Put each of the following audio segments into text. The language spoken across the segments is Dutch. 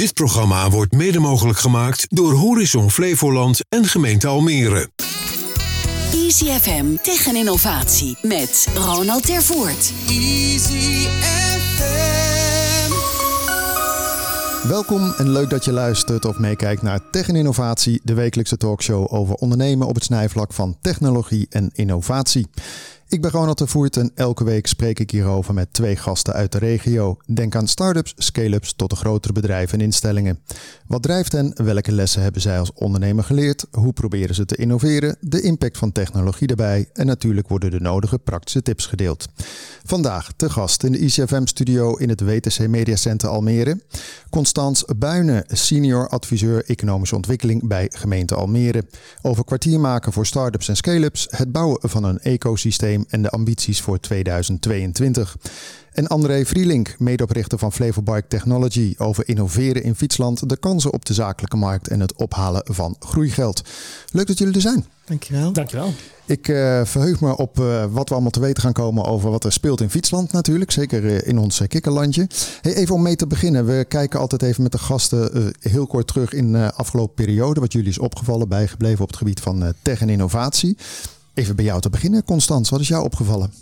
Dit programma wordt mede mogelijk gemaakt door Horizon Flevoland en gemeente Almere. Easy FM tegen innovatie met Ronald Tervoort. Easy FM. Welkom en leuk dat je luistert of meekijkt naar Tech en Innovatie, de wekelijkse talkshow over ondernemen op het snijvlak van technologie en innovatie. Ik ben Ronald de Voert en elke week spreek ik hierover met twee gasten uit de regio. Denk aan start-ups, scale-ups tot de grotere bedrijven en instellingen. Wat drijft hen? Welke lessen hebben zij als ondernemer geleerd? Hoe proberen ze te innoveren? De impact van technologie daarbij en natuurlijk worden de nodige praktische tips gedeeld. Vandaag te gast in de ICFM-studio in het WTC Media Center Almere. Constans Buinen, senior adviseur economische ontwikkeling bij gemeente Almere. Over kwartier maken voor start-ups en scale-ups, het bouwen van een ecosysteem en de ambities voor 2022. En André Vrielink, medeoprichter van Flevobike Technology, over innoveren in fietsland, de kansen op de zakelijke markt en het ophalen van groeigeld. Leuk dat jullie er zijn. Dankjewel. Dankjewel. Ik uh, verheug me op uh, wat we allemaal te weten gaan komen over wat er speelt in Fietsland natuurlijk. Zeker uh, in ons kikkerlandje. Hey, even om mee te beginnen. We kijken altijd even met de gasten heel kort terug in de afgelopen periode. Wat jullie is opgevallen, bijgebleven op het gebied van tech en innovatie. Even bij jou te beginnen, Constans. Wat is jou opgevallen?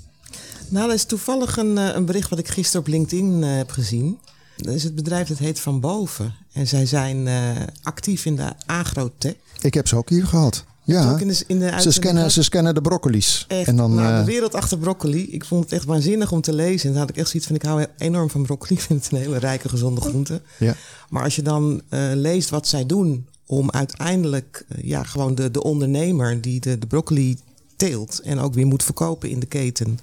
Nou, dat is toevallig een, een bericht wat ik gisteren op LinkedIn uh, heb gezien. Dat is het bedrijf dat heet Van Boven. En zij zijn uh, actief in de agrotech. Ik heb ze ook hier gehad. Ja, in de, in de ze, scannen, ze scannen de broccoli's. Echt, en dan, nou, de wereld achter broccoli. Ik vond het echt waanzinnig om te lezen. En dan had ik echt zoiets van, ik hou enorm van broccoli. Ik vind het een hele rijke, gezonde groente. Ja. Maar als je dan uh, leest wat zij doen om uiteindelijk uh, ja, gewoon de, de ondernemer die de, de broccoli teelt en ook weer moet verkopen in de keten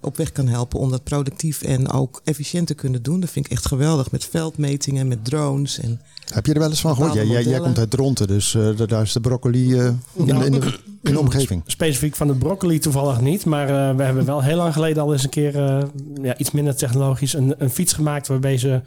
op weg kan helpen om dat productief en ook efficiënt te kunnen doen. Dat vind ik echt geweldig met veldmetingen, met drones. En Heb je er wel eens van gehoord? Jij, jij, jij, komt uit Dronten, dus uh, daar is de broccoli uh, in, nou, in, de, in, de, omgeving. Specifiek van de broccoli toevallig niet, maar uh, we hebben wel heel lang geleden al eens een keer ja, iets minder technologisch een, een fiets gemaakt waarbij ze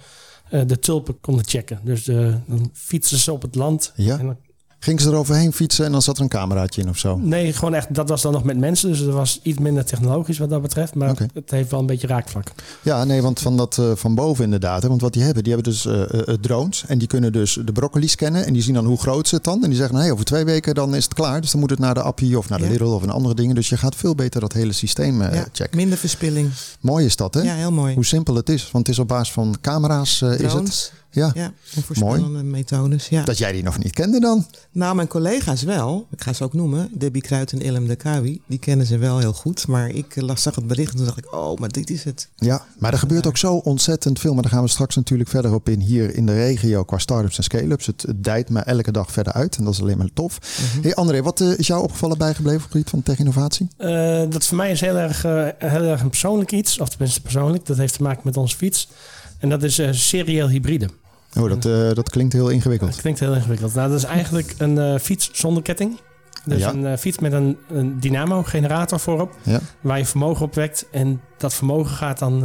de tulpen konden checken. Dus de, dan fietsen ze op het land. Ja. En dan Gingen ze eroverheen fietsen en dan zat er een cameraatje in of zo? Nee, gewoon echt. Dat was dan nog met mensen. Dus dat was iets minder technologisch wat dat betreft. Maar okay. het heeft wel een beetje raakvlak. Ja, nee, want van dat uh, van boven inderdaad. Hè, want wat die hebben, die hebben dus uh, uh, drones. En die kunnen dus de broccoli scannen. En die zien dan hoe groot ze het dan. En die zeggen, hey, over twee weken dan is het klaar. Dus dan moet het naar de Appie of naar de ja. Lidl of een andere dingen. Dus je gaat veel beter dat hele systeem ja, checken. Minder verspilling. Mooi is dat, hè? Ja, heel mooi. Hoe simpel het is. Want het is op basis van camera's is het. Ja, ja voorspellende methodes. Ja. Dat jij die nog niet kende dan? Nou, mijn collega's wel. Ik ga ze ook noemen. Debbie Kruid en Ilem de Kawi. Die kennen ze wel heel goed. Maar ik las, zag het bericht en toen dacht ik, oh, maar dit is het. Ja, maar er gebeurt ook zo ontzettend veel. Maar daar gaan we straks natuurlijk verder op in hier in de regio qua startups en scale-ups. Het, het dijt me elke dag verder uit en dat is alleen maar tof. Mm -hmm. Hey André, wat uh, is jou opgevallen bijgebleven op het gebied van tech-innovatie? Uh, dat voor mij is heel erg, uh, heel erg een persoonlijk iets. Of tenminste persoonlijk. Dat heeft te maken met onze fiets. En dat is serieel hybride. Oh, dat, uh, dat klinkt heel ingewikkeld. Dat klinkt heel ingewikkeld. Nou, dat is eigenlijk een uh, fiets zonder ketting. Dus ja. een uh, fiets met een, een dynamo-generator voorop. Ja. Waar je vermogen op wekt. En dat vermogen gaat dan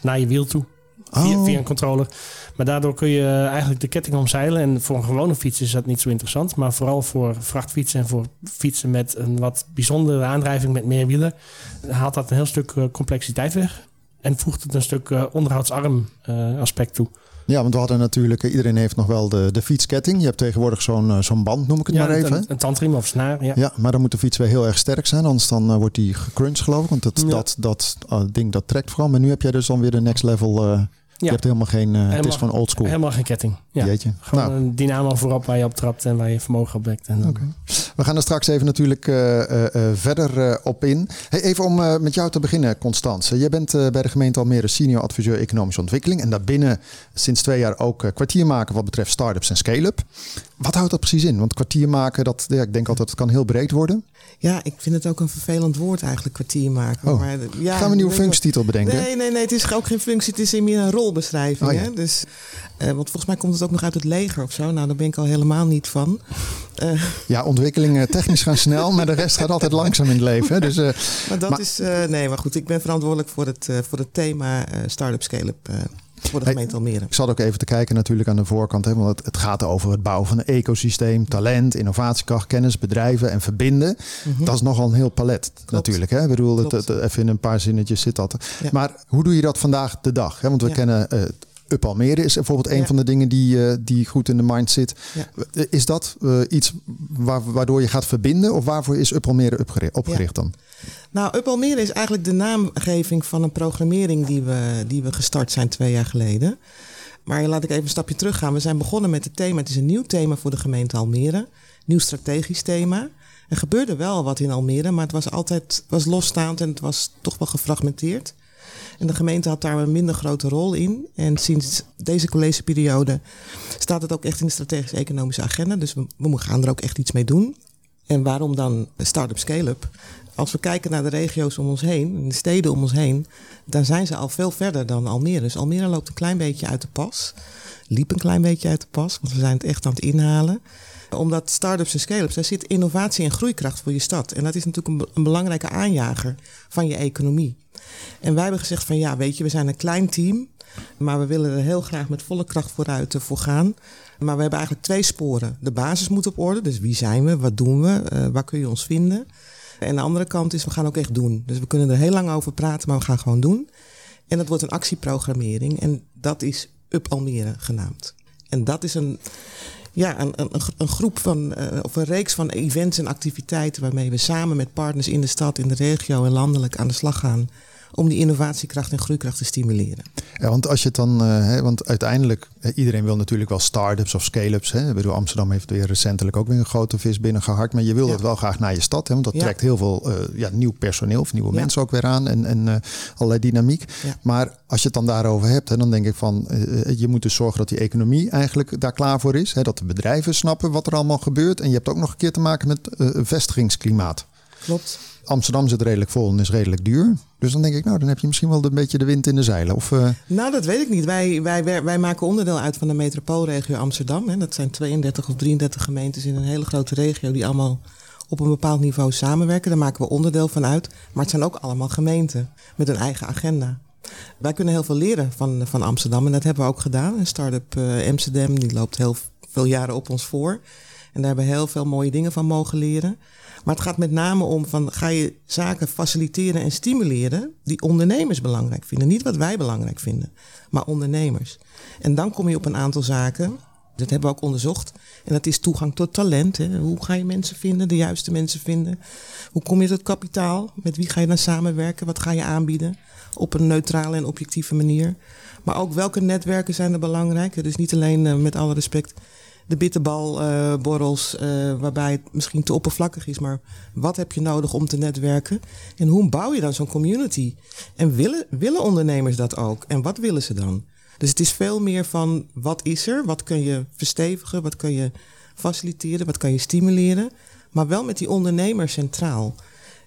naar je wiel toe. Via, Oh. via, een controller. Maar daardoor kun je eigenlijk de ketting omzeilen. En voor een gewone fiets is dat niet zo interessant. Maar vooral voor vrachtfietsen en voor fietsen met een wat bijzondere aandrijving met meer wielen. Haalt dat een heel stuk complexiteit weg. En voegt het een stuk onderhoudsarm aspect toe. Ja, want we hadden natuurlijk, iedereen heeft nog wel de, de fietsketting. Je hebt tegenwoordig zo'n uh, zo'n band, noem ik het ja, maar even. Een, een tandriem of snaar, ja. Ja, maar dan moet de fiets wel heel erg sterk zijn, anders dan uh, wordt die gecrunched geloof ik. Want dat, ja. dat, dat uh, ding dat trekt vooral. Maar nu heb jij dus dan weer de next level... Je hebt helemaal geen, helemaal, het is gewoon old school. Helemaal geen ketting. Ja. Jeetje. Gewoon nou. een dynamo voorop waar je op trapt en waar je vermogen op wekt. En okay. We gaan er straks even natuurlijk uh, uh, verder op in. Hey, even om met jou te beginnen, Constance. Jij bent bij de gemeente Almere senior adviseur economische ontwikkeling. En daarbinnen sinds twee jaar ook kwartier maken wat betreft start-ups en scale-up. Wat houdt dat precies in? Want kwartier maken, dat, ja, ik denk altijd, het kan heel breed worden. Ja, ik vind het ook een vervelend woord eigenlijk, kwartier maken. Oh. Maar, ja, Gaan we een nieuwe functietitel bedenken? Nee, nee, nee, het is ook geen functie, het is meer een rolbeschrijving. Oh, ja. hè? Dus, uh, want volgens mij komt het ook nog uit het leger of zo. Nou, daar ben ik al helemaal niet van. Uh, ja, ontwikkelingen technisch gaan snel, maar de rest gaat altijd langzaam in het leven. Hè? Dus, uh, maar dat maar, is, nee, maar goed, ik ben verantwoordelijk voor het, voor het thema start-up scale-up voor de gemeente Almere. Ik zat ook even te kijken natuurlijk aan de voorkant. Hè, want het, het gaat over het bouwen van een ecosysteem, talent, innovatiekracht, kennis, bedrijven en verbinden. Mm Mhm. -hmm. Dat is nogal een heel palet Klopt. natuurlijk. Hè? Ik bedoel, het, het, even in een paar zinnetjes zit dat. Ja. Maar hoe doe je dat vandaag de dag? Hè? Want we Ja. kennen uh, Up Almere is bijvoorbeeld een Ja. van de dingen die, eh, die goed in de mind zit. Ja. Eh, Is dat iets waar, waardoor je gaat verbinden? Of waarvoor is Up Almere opgericht, opgericht dan? Nou, Up Almere is eigenlijk de naamgeving van een programmering die we, die we gestart zijn twee jaar geleden. Maar laat ik even een stapje terug gaan. We zijn begonnen met het thema. Het is een nieuw thema voor de gemeente Almere. Nieuw strategisch thema. Er gebeurde wel wat in Almere, maar het was altijd was losstaand en het was toch wel gefragmenteerd. En de gemeente had daar een minder grote rol in. En sinds deze collegeperiode staat het ook echt in de strategische economische agenda. Dus we, we gaan er ook echt iets mee doen. En waarom dan start-up scale-up? Als we kijken naar de regio's om ons heen, de steden om ons heen, dan zijn ze al veel verder dan Almere. Dus Almere loopt een klein beetje uit de pas. Liep een klein beetje uit de pas, want we zijn het echt aan het inhalen. Omdat start-ups en scale-ups, daar zit innovatie en groeikracht voor je stad. En dat is natuurlijk een, be- een belangrijke aanjager van je economie. En wij hebben gezegd van ja, weet je, we zijn een klein team. Maar we willen er heel graag met volle kracht vooruit eh, voor gaan. Maar we hebben eigenlijk twee sporen. De basis moet op orde. Dus wie zijn we? Wat doen we? eh, waar kun je ons vinden? En de andere kant is, we gaan ook echt doen. Dus we kunnen er heel lang over praten, maar we gaan gewoon doen. En dat wordt een actieprogrammering. En dat is Up Almere genaamd. En dat is een, ja, een, een, een groep van, eh, of een reeks van events en activiteiten waarmee we samen met partners in de stad, in de regio en landelijk aan de slag gaan. Om die innovatiekracht en groeikracht te stimuleren. Ja, want als je het dan, eh, hè, want uiteindelijk, iedereen wil natuurlijk wel start-ups of scale-ups. Hè. Ik bedoel, Amsterdam heeft weer recentelijk ook weer een grote vis binnengehakt. Maar je wil Ja. dat wel graag naar je stad, hè, want dat Ja. trekt heel veel eh, ja, nieuw personeel of nieuwe mensen ook weer aan en, en eh, allerlei dynamiek. Maar als je het dan daarover hebt, hè, dan denk ik van, je moet dus zorgen dat die economie eigenlijk daar klaar voor is. Hè, dat de bedrijven snappen wat er allemaal gebeurt. En je hebt ook nog een keer te maken met vestigingsklimaat. Klopt. Amsterdam zit redelijk vol en is redelijk duur. Dus dan denk ik, nou, dan heb je misschien wel een beetje de wind in de zeilen. Of, eh, Nou, dat weet ik niet. Wij, wij, wij, maken onderdeel uit van de metropoolregio Amsterdam. Hè. Dat zijn 32 of 33 gemeentes in een hele grote regio die allemaal op een bepaald niveau samenwerken. Daar maken we onderdeel van uit. Maar het zijn ook allemaal gemeenten met een eigen agenda. Wij kunnen heel veel leren van, van Amsterdam en dat hebben we ook gedaan. Een start-up eh, Amsterdam die loopt heel veel jaren op ons voor. En daar hebben we heel veel mooie dingen van mogen leren. Maar het gaat met name om van ga je zaken faciliteren en stimuleren die ondernemers belangrijk vinden. Niet wat wij belangrijk vinden, maar ondernemers. En dan kom je op een aantal zaken. Dat hebben we ook onderzocht. En dat is toegang tot talent. Hè. Hoe ga je mensen vinden, de juiste mensen vinden? Hoe kom je tot kapitaal? Met wie ga je dan samenwerken? Wat ga je aanbieden? Op een neutrale en objectieve manier. Maar ook welke netwerken zijn er belangrijk? Dus niet alleen eh, met alle respect de bitterbalborrels, eh waarbij het misschien te oppervlakkig is. Maar wat heb je nodig om te netwerken? En hoe bouw je dan zo'n community? En willen, willen ondernemers dat ook? En wat willen ze dan? Dus het is veel meer van wat is er? Wat kun je verstevigen? Wat kun je faciliteren? Wat kan je stimuleren? Maar wel met die ondernemer centraal.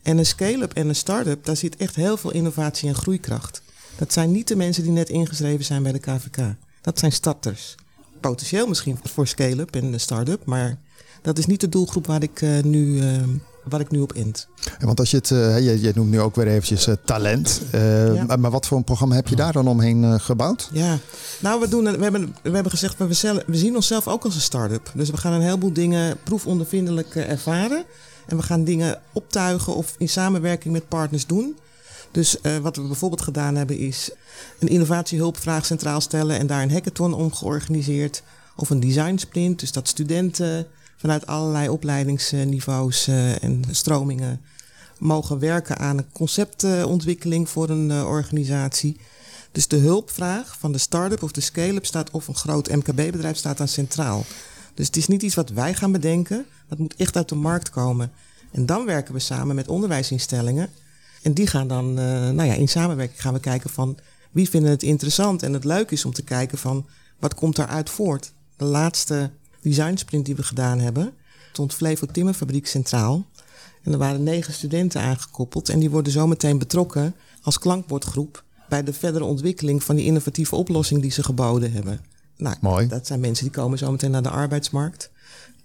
En een scale-up en een start-up, daar zit echt heel veel innovatie en groeikracht. Dat zijn niet de mensen die net ingeschreven zijn bij de KVK. Dat zijn starters. Potentieel misschien voor scale-up en start-up, maar dat is niet de doelgroep waar ik, eh, nu, eh, waar ik nu op int. Want als je het, eh, je, je noemt nu ook weer eventjes talent. Ja. maar, wat voor een programma heb je daar dan omheen gebouwd? Ja, nou, we, doen, we, hebben, we hebben gezegd, we, zelf- we zien onszelf ook als een start-up. Dus we gaan een heleboel dingen proefondervindelijk ervaren. En we gaan dingen optuigen of in samenwerking met partners doen. Dus eh, wat we bijvoorbeeld gedaan hebben is een innovatiehulpvraag centraal stellen en daar een hackathon om georganiseerd. Of een design sprint, dus dat studenten vanuit allerlei opleidingsniveaus eh, en stromingen mogen werken aan een conceptontwikkeling voor een eh, organisatie. Dus de hulpvraag van de start-up of de scale-up staat of een groot MKB-bedrijf staat aan centraal. Dus het is niet iets wat wij gaan bedenken. Dat moet echt uit de markt komen. En dan werken we samen met onderwijsinstellingen. En die gaan dan, eh, nou ja, in samenwerking gaan we kijken van wie vinden het interessant. En het leuk is om te kijken van wat komt daaruit voort. De laatste design sprint die we gedaan hebben, stond Flevo Timmerfabriek centraal. En er waren negen studenten aangekoppeld en die worden zometeen betrokken als klankbordgroep bij de verdere ontwikkeling van die innovatieve oplossing die ze geboden hebben. Nou, Mooi. dat zijn mensen die komen zometeen naar de arbeidsmarkt.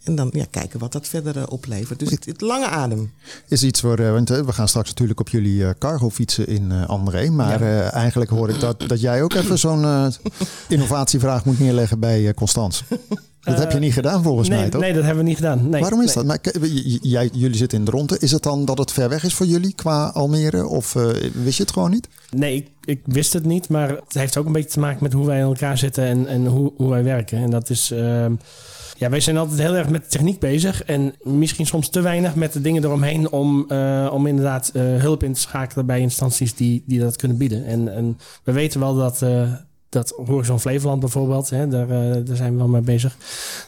En dan ja, kijken wat dat verder eh, oplevert. Dus het, het lange adem. Is iets voor, eh, want eh, we gaan straks natuurlijk op jullie eh, cargo fietsen in André. Maar eigenlijk hoor ik dat, dat jij ook even zo'n innovatievraag moet neerleggen bij Constans. Dat heb je niet gedaan volgens nee, mij, toch? Nee, dat hebben we niet gedaan. Nee, Waarom is nee. dat? Maar, j- jij, jullie zitten in Dronten. Is het dan dat het ver weg is voor jullie qua Almere? Of eh, wist je het gewoon niet? Nee, ik, ik wist het niet, maar het heeft ook een beetje te maken met hoe wij in elkaar zitten en, en hoe, hoe wij werken. En dat is. ehm, ja, wij zijn altijd heel erg met de techniek bezig en misschien soms te weinig met de dingen eromheen om, eh, om inderdaad eh, hulp in te schakelen bij instanties die, die dat kunnen bieden. En, en we weten wel dat, eh, dat Horizon Flevoland bijvoorbeeld, hè, daar, eh, daar zijn we wel mee bezig,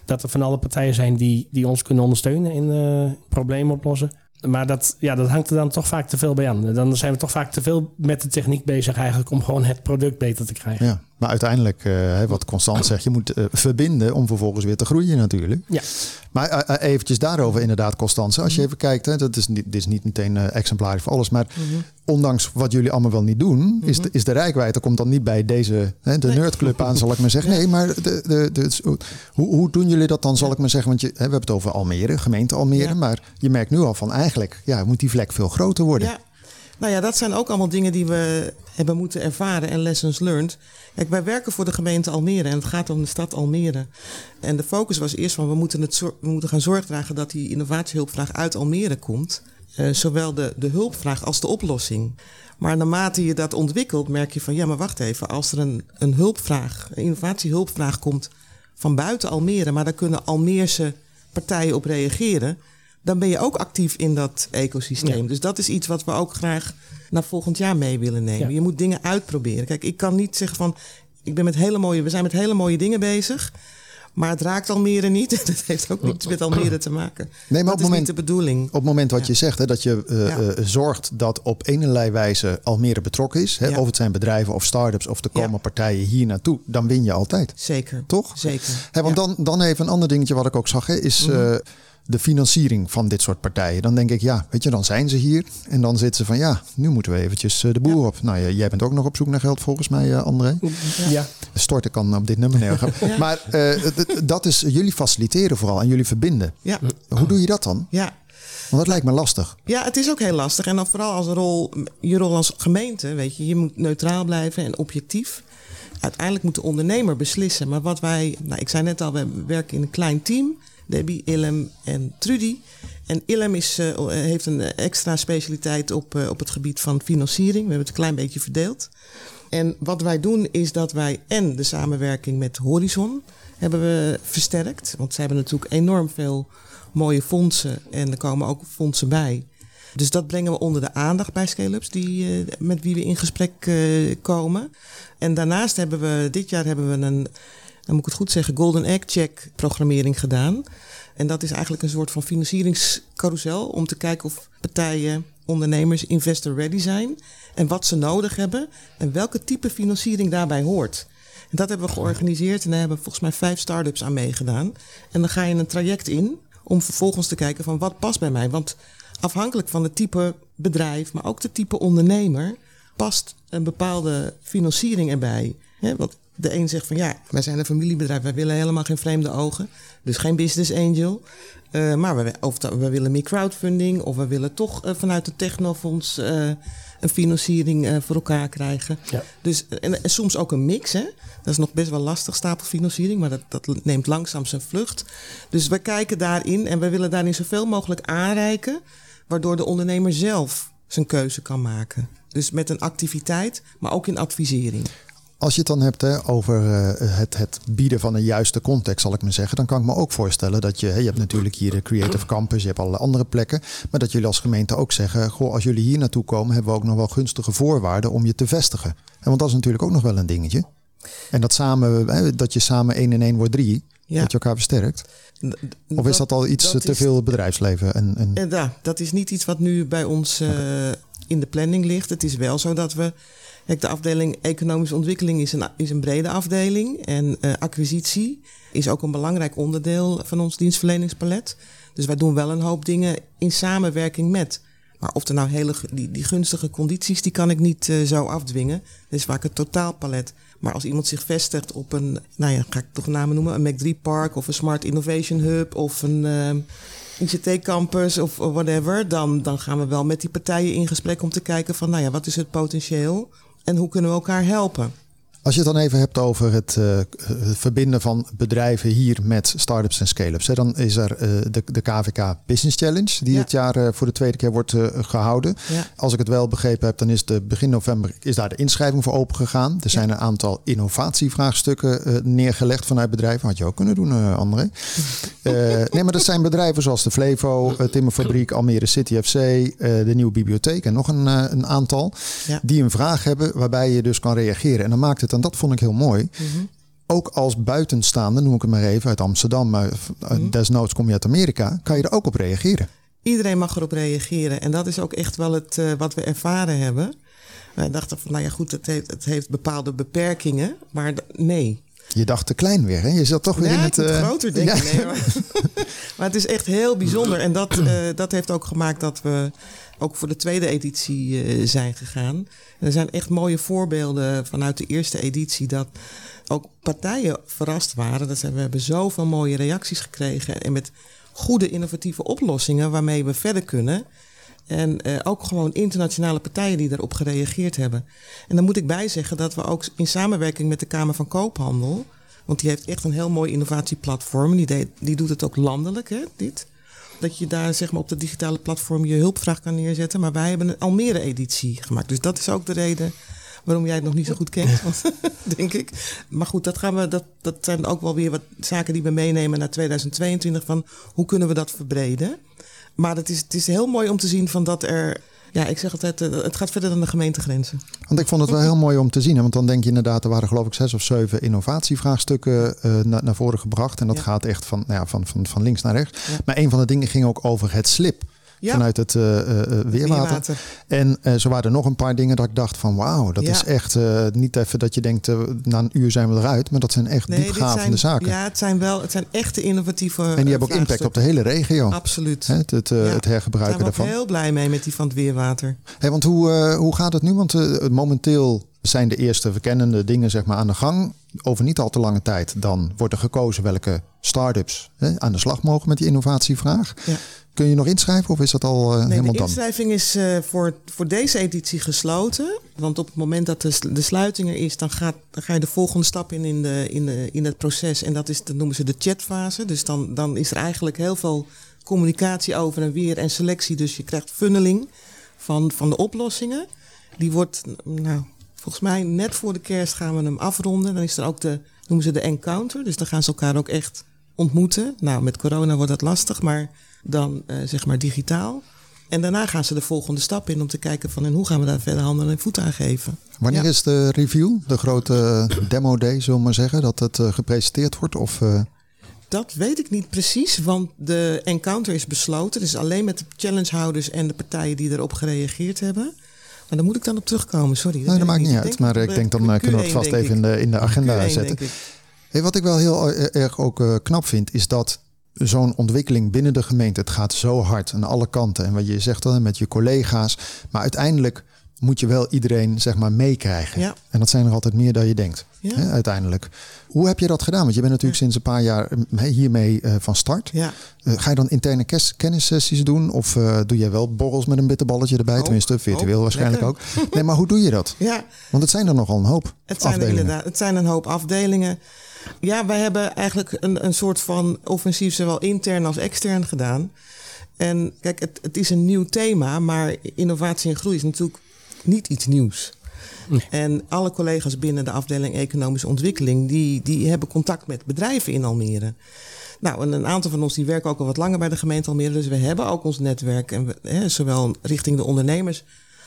dat er van alle partijen zijn die, die ons kunnen ondersteunen in eh, problemen oplossen. Maar dat, ja, dat hangt er dan toch vaak te veel bij aan. Dan zijn we toch vaak te veel met de techniek bezig eigenlijk om gewoon het product beter te krijgen. Ja. Maar uiteindelijk, eh, wat Constant zegt, je moet eh, verbinden om vervolgens weer te groeien natuurlijk. Ja. Maar eh, eventjes daarover inderdaad, Constance. Als je even kijkt, hè, dat is niet, dit is niet meteen exemplarisch voor alles. Maar ondanks wat jullie allemaal wel niet doen, is, de, is de rijkwijde komt dan niet bij deze, hè, de nerdclub aan, zal ik maar zeggen. Nee, maar de, de, de, hoe, hoe doen jullie dat dan, zal ik maar zeggen? Want je, hè, we hebben het over Almere, gemeente Almere. Ja. Maar je merkt nu al van eigenlijk, ja, moet die vlek veel groter worden. Ja. Nou ja, dat zijn ook allemaal dingen die we hebben moeten ervaren en lessons learned. Kijk, wij werken voor de gemeente Almere en het gaat om de stad Almere. En de focus was eerst van we moeten, het we moeten gaan zorg dragen dat die innovatiehulpvraag uit Almere komt. Eh, zowel de, de hulpvraag als de oplossing. Maar naarmate je dat ontwikkelt, merk je van ja, maar wacht even. Als er een, een hulpvraag, een innovatiehulpvraag komt van buiten Almere, maar daar kunnen Almeerse partijen op reageren, dan ben je ook actief in dat ecosysteem. Ja. Dus dat is iets wat we ook graag naar volgend jaar mee willen nemen. Ja. Je moet dingen uitproberen. Kijk, ik kan niet zeggen van, ik ben met hele mooie, we zijn met hele mooie dingen bezig. Maar het raakt Almere niet. Dat heeft ook niets met Almere te maken. Nee, maar dat op is moment- niet de bedoeling. Op het moment wat Ja. je zegt, hè, dat je eh, Ja. eh, zorgt dat op een wijze Almere betrokken is. Hè, Ja. Of het zijn bedrijven of start-ups of er Ja. komen partijen hier naartoe. Dan win je altijd. Zeker. Toch? Zeker. Hè, want Ja. Mhm. dan, dan even een ander dingetje wat ik ook zag. Hè, is eh, de financiering van dit soort partijen. Dan denk ik, ja, weet je, dan zijn ze hier. En dan zitten ze van, ja, nu moeten we eventjes eh, de boer op. Nou ja, jij bent ook nog op zoek naar geld volgens mij, eh, André. Ja. Storten kan op dit nummer neergaan. Ja. Maar eh, dat is, jullie faciliteren vooral en jullie verbinden. Ja. Hoe doe je dat dan? ja. Want dat lijkt me lastig. Ja, het is ook heel lastig. En dan vooral als rol, je rol als gemeente, weet je, je moet neutraal blijven en objectief. Uiteindelijk moet de ondernemer beslissen. Maar wat wij, nou, ik zei net al, we werken in een klein team. Debbie, Illem en Trudy. En Illem is, eh, heeft een extra specialiteit op, eh, op het gebied van financiering. We hebben het een klein beetje verdeeld. En wat wij doen is dat wij en de samenwerking met Horizon hebben we versterkt. Want ze hebben natuurlijk enorm veel mooie fondsen en er komen ook fondsen bij. Dus dat brengen we onder de aandacht bij scale-ups die, eh, met wie we in gesprek eh, komen. En daarnaast hebben we, dit jaar hebben we een, dan moet ik het goed zeggen, Golden Egg Check programmering gedaan. En dat is eigenlijk een soort van financieringscarousel om te kijken of partijen, ondernemers, investor ready zijn. En wat ze nodig hebben en welke type financiering daarbij hoort. En dat hebben we georganiseerd en daar hebben volgens mij vijf start-ups aan meegedaan. En dan ga je een traject in om vervolgens te kijken van wat past bij mij. Want afhankelijk van het type bedrijf, maar ook het type ondernemer, past een bepaalde financiering erbij. Want de een zegt van ja, wij zijn een familiebedrijf, wij willen helemaal geen vreemde ogen. Dus geen business angel. Eh, maar we, of we willen meer crowdfunding of we willen toch eh, vanuit het technofonds eh, een financiering voor elkaar krijgen. Ja. Dus, en, en soms ook een mix. Hè? Dat is nog best wel lastig, stapelfinanciering, maar dat, dat neemt langzaam zijn vlucht. Dus we kijken daarin en we willen daarin zoveel mogelijk aanreiken, waardoor de ondernemer zelf zijn keuze kan maken. Dus met een activiteit, maar ook in advisering. Als je het dan hebt hè, over eh, het, het bieden van een juiste context, zal ik maar zeggen, dan kan ik me ook voorstellen dat je, hè, je hebt natuurlijk hier de Creative Campus, je hebt allerlei andere plekken, maar dat jullie als gemeente ook zeggen, goh, als jullie hier naartoe komen, hebben we ook nog wel gunstige voorwaarden om je te vestigen. En want dat is natuurlijk ook nog wel een dingetje. En dat, samen, hè, dat je samen één en één wordt drie, Ja. dat je elkaar versterkt. Of is dat al iets dat te is- veel bedrijfsleven? En, en, En ja, dat is niet iets wat nu bij ons eh, in de planning ligt. Het is wel zo dat we. De afdeling economische ontwikkeling is een, is een brede afdeling. En eh, acquisitie is ook een belangrijk onderdeel van ons dienstverleningspalet. Dus wij doen wel een hoop dingen in samenwerking met. Maar of er nou hele die, die gunstige condities, die kan ik niet eh, zo afdwingen. Dat is vaak het totaalpalet. Maar als iemand zich vestigt op een, nou ja, ga ik toch namen noemen, een Mac3 Park of een Smart Innovation Hub of een ehm, ICT-campus of whatever, dan, dan gaan we wel met die partijen in gesprek om te kijken van, nou ja, wat is het potentieel en hoe kunnen we elkaar helpen? Als je het dan even hebt over het, uh, het verbinden van bedrijven hier met start-ups en scale-ups. Hè, dan is er uh, de, de KVK Business Challenge, die Ja. dit jaar uh, voor de tweede keer wordt gehouden. Ja. Als ik het wel begrepen heb, dan is de begin november is daar de inschrijving voor open gegaan. Er zijn een aantal innovatievraagstukken neergelegd vanuit bedrijven. Had je ook kunnen doen, André. Nee, maar dat zijn bedrijven zoals de Flevo, Timmerfabriek, Almere City FC, de Nieuwe Bibliotheek en nog een, een aantal. Die een vraag hebben waarbij je dus kan reageren. En dan maakt het, en dat vond ik heel mooi, Mhm. ook als buitenstaande, noem ik het maar even, uit Amsterdam, maar Mhm. desnoods kom je uit Amerika, kan je er ook op reageren. Iedereen mag erop reageren. En dat is ook echt wel het, uh, wat we ervaren hebben. Wij dachten van, nou ja goed, het heeft, het heeft bepaalde beperkingen. Maar nee. Je dacht te klein weer, hè? Je zat toch weer ja, in het... uh, groter denken. ja. Nee, maar, maar het is echt heel bijzonder. En dat, uh, dat heeft ook gemaakt dat we ook voor de tweede editie uh, zijn gegaan. Er zijn echt mooie voorbeelden vanuit de eerste editie... dat ook partijen verrast waren. Dat zijn, we hebben zoveel mooie reacties gekregen. En met goede innovatieve oplossingen waarmee we verder kunnen... En uh, ook gewoon internationale partijen die daarop gereageerd hebben. En dan moet ik bij zeggen dat we ook in samenwerking met de Kamer van Koophandel. Want die heeft echt een heel mooi innovatieplatform. Die, die doet het ook landelijk, hè, dit. Dat je daar zeg maar, op dat digitale platform je hulpvraag kan neerzetten. Maar wij hebben een Almere-editie gemaakt. Dus dat is ook de reden waarom jij het nog niet zo goed kent, denk ik. Maar goed, dat, gaan we, dat, dat zijn ook wel weer wat zaken die we meenemen naar 2022. Van hoe kunnen we dat verbreden? Maar het is, het is heel mooi om te zien van dat er. Ja, ik zeg altijd, het gaat verder dan de gemeentegrenzen. Want ik vond het wel heel mooi om te zien. Hè? Want dan denk je inderdaad, er waren geloof ik zes of zeven innovatievraagstukken uh, naar, naar voren gebracht. En dat ja. gaat echt van, nou ja, van, van, van links naar rechts. Ja. Maar een van de dingen ging ook over het slip. Ja. Vanuit het uh, uh, weerwater. weerwater. En uh, zo waren er nog een paar dingen dat ik dacht van wauw, dat ja. is echt niet even dat je denkt na een uur zijn we eruit. Maar dat zijn echt nee, diepgravende zijn, zaken. Ja, het zijn wel, het zijn echte innovatieve En die hebben ook impact op de hele regio. Absoluut. Hè, het, het, ja. het hergebruiken Daar daarvan. Ik ben heel blij mee met die van het weerwater. Hey, want hoe, hoe gaat het nu? Want momenteel zijn de eerste verkennende dingen zeg maar, aan de gang. Over niet al te lange tijd dan wordt er gekozen welke start-ups hè, aan de slag mogen met die innovatievraag. Ja. Kun je nog inschrijven of is dat al nee, helemaal de dan? De inschrijving is uh, voor, voor deze editie gesloten. Want op het moment dat de, de sluiting er is, dan, gaat, dan ga je de volgende stap in in, de, in, de, in het proces. En dat, is, dat noemen ze de chatfase. Dus dan, dan is er eigenlijk heel veel communicatie over en weer en selectie. Dus je krijgt funneling van, van de oplossingen. Die wordt, nou, volgens mij net voor de kerst gaan we hem afronden. Dan is er ook de, noemen ze de encounter. Dus dan gaan ze elkaar ook echt ontmoeten. Nou, met corona wordt dat lastig, maar dan uh, zeg maar digitaal. En daarna gaan ze de volgende stap in om te kijken van en hoe gaan we daar verder handen en voet aan geven. Wanneer ja. is de review, de grote demo day, zullen we maar zeggen, dat het uh, gepresenteerd wordt? Of, uh... Dat weet ik niet precies, want de encounter is besloten. Dus alleen met de challengehouders en de partijen die erop gereageerd hebben. Maar daar moet ik dan op terugkomen, sorry. Dat, nee, dat maakt niet uit, maar ik denk dan kunnen we het vast even in de, in de agenda Q1, zetten. Hey, wat ik wel heel erg ook knap vind, is dat zo'n ontwikkeling binnen de gemeente, het gaat zo hard aan alle kanten. En wat je zegt dan met je collega's, maar uiteindelijk moet je wel iedereen zeg maar meekrijgen. Ja. En dat zijn er altijd meer dan je denkt, ja. hè, uiteindelijk. Hoe heb je dat gedaan? Want je bent natuurlijk ja. sinds een paar jaar hiermee uh, van start. Ja. Uh, ga je dan interne kennissessies doen? Of uh, doe jij wel borrels met een bitterballetje erbij? Ook, Tenminste, virtueel ook, waarschijnlijk lekker. ook. Nee, maar hoe doe je dat? Ja. Want het zijn er nogal een hoop het zijn afdelingen. Er inderdaad, het zijn een hoop afdelingen. Ja, wij hebben eigenlijk een, een soort van offensief, zowel intern als extern gedaan. En kijk, het, het is een nieuw thema, maar innovatie en groei is natuurlijk niet iets nieuws. Nee. En alle collega's binnen de afdeling Economische Ontwikkeling, die, die hebben contact met bedrijven in Almere. Nou, en een aantal van ons die werken ook al wat langer bij de gemeente Almere. Dus we hebben ook ons netwerk, en we, hè, zowel richting de ondernemers